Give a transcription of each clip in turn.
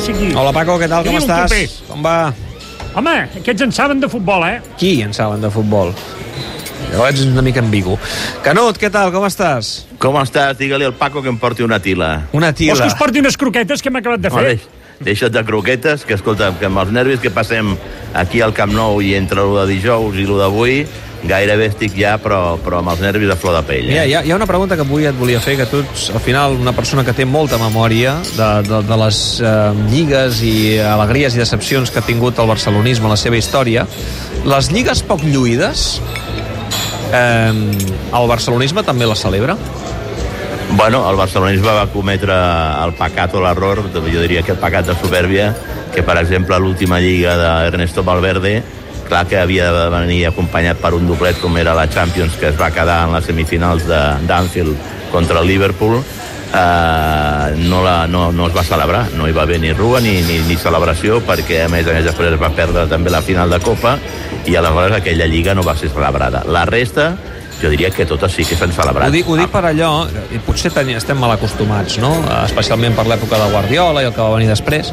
passi aquí. Hola, Paco, què tal? Com un estàs? Com va? Home, aquests en saben de futbol, eh? Qui en saben de futbol? Jo ets una mica ambigu. Canut, què tal? Com estàs? Com estàs? Digue-li al Paco que em porti una tila. Una Vols que tila. us porti unes croquetes que hem acabat de fer? deix, deixa't de croquetes, que escolta, que amb els nervis que passem aquí al Camp Nou i entre lo de dijous i lo d'avui, gairebé estic ja, però, però amb els nervis a flor de pell. Mira, Eh? hi ha, hi ha una pregunta que avui et volia fer, que tu ets, al final, una persona que té molta memòria de, de, de les eh, lligues i alegries i decepcions que ha tingut el barcelonisme en la seva història. Les lligues poc lluïdes, eh, el barcelonisme també les celebra? Bueno, el barcelonisme va cometre el pecat o l'error, jo diria que el pecat de soberbia, que per exemple l'última lliga d'Ernesto Valverde, clar que havia de venir acompanyat per un doblet com era la Champions, que es va quedar en les semifinals d'Anfield contra el Liverpool, eh, no, la, no, no es va celebrar, no hi va haver ni rua ni, ni, ni celebració, perquè a més a més després es va perdre també la final de Copa i aleshores aquella lliga no va ser celebrada. La resta, jo diria que totes sí que s'han celebrat. Ho dic, ho dic per allò, i potser teni, estem mal acostumats, no? especialment per l'època de Guardiola i el que va venir després,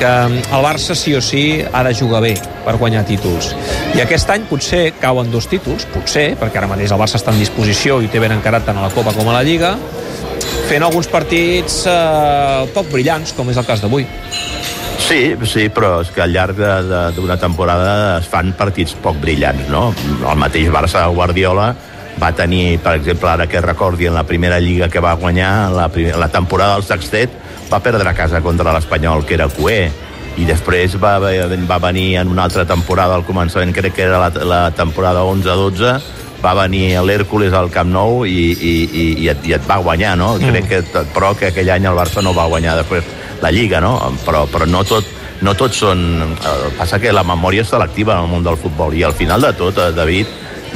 que el Barça sí o sí ha de jugar bé per guanyar títols. I aquest any potser cauen dos títols, potser, perquè ara mateix el Barça està en disposició i té ben encarat tant a la Copa com a la Lliga, fent alguns partits eh, poc brillants, com és el cas d'avui. Sí, sí, però és que al llarg de- de- d'una temporada es fan partits poc brillants, no? El mateix Barça Guardiola va tenir, per exemple, ara que recordi en la primera lliga que va guanyar, la, primer, la temporada del Sextet, va perdre a casa contra l'Espanyol, que era Cué, i després va, va venir en una altra temporada, al començament crec que era la, la temporada 11-12, va venir l'Hèrcules al Camp Nou i, i, i, i, et, i et va guanyar, no? Mm. Crec que, però que aquell any el Barça no va guanyar després la Lliga, no? Però, però no tot, no tots són... Eh, passa que la memòria és selectiva en el món del futbol i al final de tot, eh, David,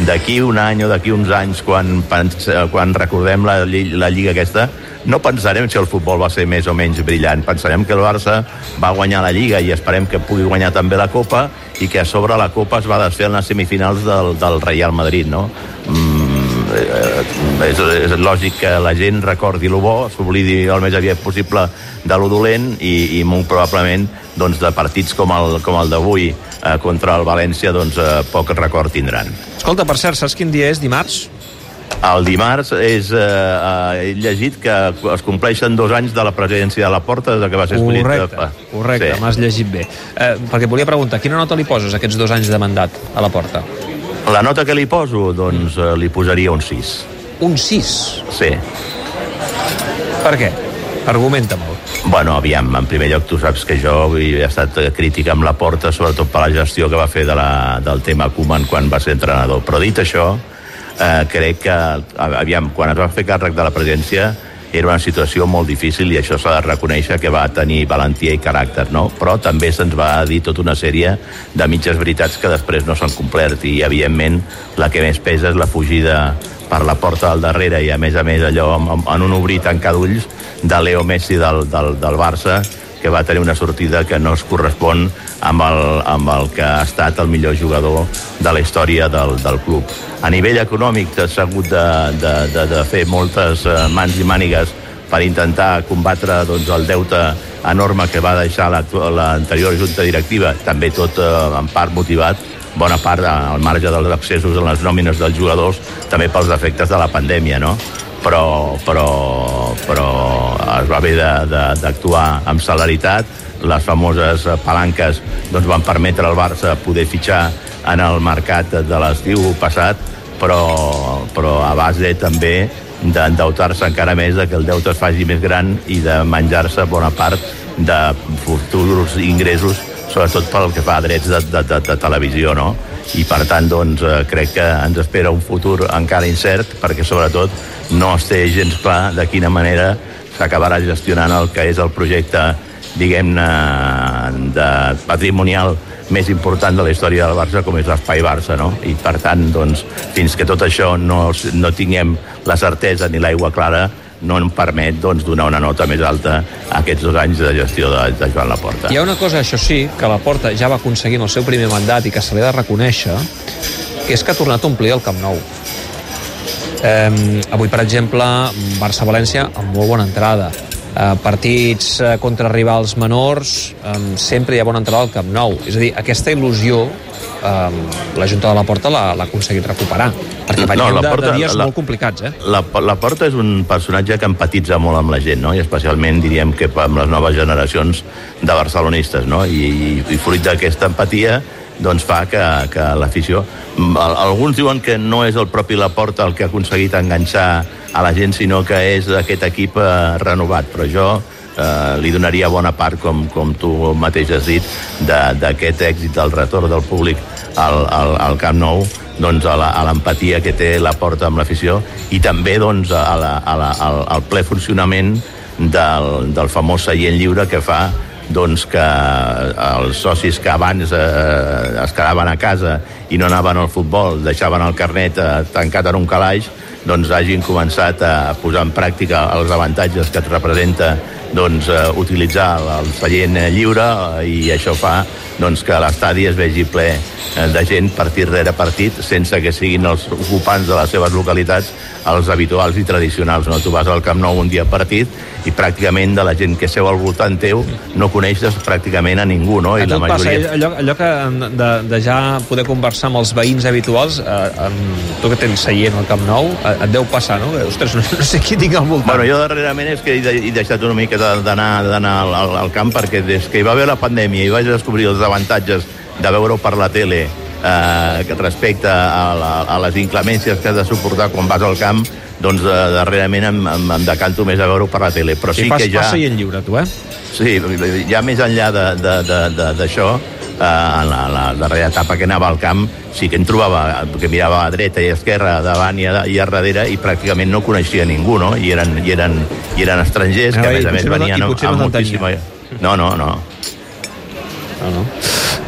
d'aquí un any o d'aquí uns anys, quan, eh, quan recordem la, la Lliga aquesta, no pensarem si el futbol va ser més o menys brillant. Pensarem que el Barça va guanyar la Lliga i esperem que pugui guanyar també la Copa i que a sobre la Copa es va desfer en les semifinals del, del Real Madrid, no? Mm, eh, és, és lògic que la gent recordi lo bo, s'oblidi el més aviat possible de lo dolent i, i molt probablement doncs, de partits com el, com el d'avui eh, contra el València doncs, eh, poc record tindran. Escolta, per cert, saps quin dia és dimarts? El dimarts és, eh, eh, he llegit que es compleixen dos anys de la presidència de la Porta des que va ser escollit. Correcte, correcte, Sí. m'has llegit bé. Eh, perquè volia preguntar, quina nota li poses aquests dos anys de mandat a la porta? La nota que li poso, doncs eh, li posaria un 6. Un 6. Sí. Per què? Argumenta molt. Bueno, aviam, en primer lloc tu saps que jo he estat crític amb la porta, sobretot per la gestió que va fer de la, del tema Koeman quan va ser entrenador. Però dit això, eh, crec que, aviam, quan es va fer càrrec de la presidència era una situació molt difícil i això s'ha de reconèixer que va tenir valentia i caràcter, no? Però també se'ns va dir tota una sèrie de mitges veritats que després no s'han complert i, evidentment, la que més pesa és la fugida per la porta del darrere i, a més a més, allò en, en un obrir tancar d'ulls de Leo Messi del, del, del Barça que va tenir una sortida que no es correspon amb el, amb el que ha estat el millor jugador de la història del, del club. A nivell econòmic s'ha hagut de, de, de, de fer moltes eh, mans i mànigues per intentar combatre doncs, el deute enorme que va deixar l'anterior junta directiva, també tot eh, en part motivat bona part eh, al marge dels accessos en les nòmines dels jugadors, també pels efectes de la pandèmia, no? Però, però es va haver d'actuar amb celeritat, les famoses palanques doncs, van permetre al Barça poder fitxar en el mercat de l'estiu passat, però, però a base també d'endeutar-se encara més, de que el deute es faci més gran i de menjar-se bona part de futurs ingressos, sobretot pel que fa a drets de, de, de, de televisió, no? I per tant, doncs, eh, crec que ens espera un futur encara incert, perquè sobretot no es té gens clar de quina manera s'acabarà gestionant el que és el projecte, diguem-ne, de patrimonial més important de la història del Barça, com és l'espai Barça, no? I per tant, doncs, fins que tot això no, no tinguem la certesa ni l'aigua clara, no em permet doncs, donar una nota més alta a aquests dos anys de gestió de, de Joan Laporta. Hi ha una cosa, això sí, que la Porta ja va aconseguir en el seu primer mandat i que se li ha de reconèixer, que és que ha tornat a omplir el Camp Nou. Eh, avui, per exemple, Barça-València amb molt bona entrada. eh, partits eh, contra rivals menors, eh, sempre hi ha bon entrenador al Camp Nou. És a dir, aquesta il·lusió eh, la Junta de la Porta l'ha aconseguit recuperar, perquè veníem no, de, de dies la, molt complicats, eh? La, la Porta és un personatge que empatitza molt amb la gent, no? i especialment diríem que amb les noves generacions de barcelonistes, no? I, i, i fruit d'aquesta empatia doncs fa que, que l'afició... Alguns diuen que no és el propi Laporta el que ha aconseguit enganxar a la gent, sinó que és aquest equip eh, renovat. Però jo eh, li donaria bona part, com, com tu mateix has dit, d'aquest èxit del retorn del públic al, al, al Camp Nou doncs, a l'empatia que té la porta amb l'afició i també doncs, a la, a la, al, al ple funcionament del, del famós seient lliure que fa doncs que els socis que abans eh, es quedaven a casa i no anaven al futbol, deixaven el carnet eh, tancat en un calaix, doncs hagin començat a posar en pràctica els avantatges que et representa doncs, eh, utilitzar el seient lliure eh, i això fa doncs, que l'estadi es vegi ple eh, de gent partit rere partit sense que siguin els ocupants de les seves localitats els habituals i tradicionals. No? Tu vas al Camp Nou un dia partit i pràcticament de la gent que seu al voltant teu no coneixes pràcticament a ningú, no? I la majoria... passa, allò, allò que de, de ja poder conversar amb els veïns habituals, eh, amb, tu que tens seient al Camp Nou, eh, et deu passar, no? Ostres, no, no sé qui tinc al voltant. Bueno, jo darrerament és que he, he deixat una mica d'anar al, al, al camp perquè des que hi va haver la pandèmia i vaig descobrir els avantatges de veure-ho per la tele eh, respecte a, la, a les inclemències que has de suportar quan vas al camp, doncs eh, darrerament em, em, em decanto més a veure-ho per la tele. Però sí fas, que ja... Fas seient lliure, tu, eh? Sí, ja més enllà d'això, eh, en la, la darrera etapa que anava al camp, sí que em trobava, que mirava a dreta i a esquerra, davant i a, i a darrere, i pràcticament no coneixia ningú, no? I eren, i eren, i eren estrangers, que a més a més venien amb, amb moltíssima... No, no, no. No, no.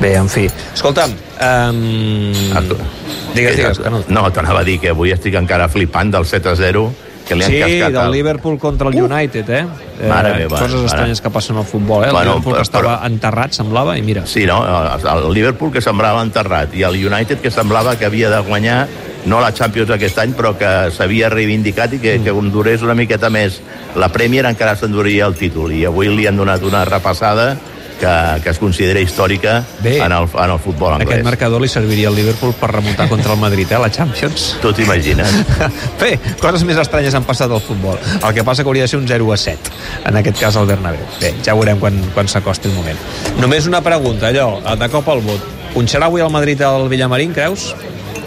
Bé, en fi. Escolta'm, um... digues, digues, Canut. No, t'anava a dir que avui estic encara flipant del 7 a 0 que li han sí, cascat del el... Liverpool contra el United, eh? Mare eh, meva. Coses mare. estranyes que passen al futbol, eh? El bueno, Liverpool que estava però... enterrat, semblava, i mira. Sí, no? El Liverpool que semblava enterrat i el United que semblava que havia de guanyar no la Champions aquest any, però que s'havia reivindicat i que, mm. que durés una miqueta més la Premier encara s'enduria el títol. I avui li han donat una repassada que, que es considera històrica Bé, en, el, en el futbol anglès. Aquest marcador li serviria al Liverpool per remuntar contra el Madrid, eh, la Champions. Tu t'imagines. Bé, coses més estranyes han passat al futbol. El que passa que hauria de ser un 0 a 7, en aquest cas al Bernabéu. Bé, ja veurem quan, quan s'acosti el moment. Només una pregunta, allò, de cop al vot. Punxarà avui el Madrid al Villamarín, creus?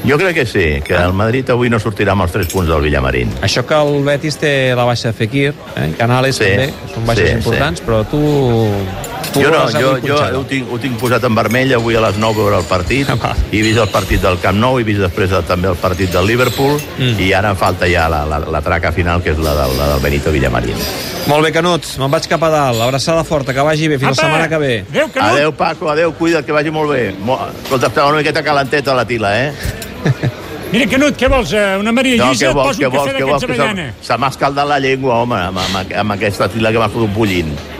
Jo crec que sí, que el Madrid avui no sortirà amb els 3 punts del Villamarín. Això que el Betis té la baixa de Fekir, eh? Canales sí, també, són baixes sí, importants, sí. però tu Tu jo no, jo, jo ho, tinc, ho tinc posat en vermell avui a les 9 veure el partit ah, i he vist el partit del Camp Nou he vist després el, també el partit del Liverpool mm. i ara em falta ja la, la, la traca final que és la del, la del Benito Villamarín molt bé, Canut, me'n vaig cap a dalt abraçada forta, que vagi bé, fins Apa! la setmana que ve adeu, Canut. adeu Paco, adeu, cuida't, que vagi molt bé escolta, està una miqueta calenteta la tila, eh Mira, Canut, què vols? Eh, una Maria Lluïsa? No, vols, poso un cafè d'aquests avellana. Se, se m'ha escaldat la llengua, home, amb, amb, amb aquesta tila que m'ha fotut bullint.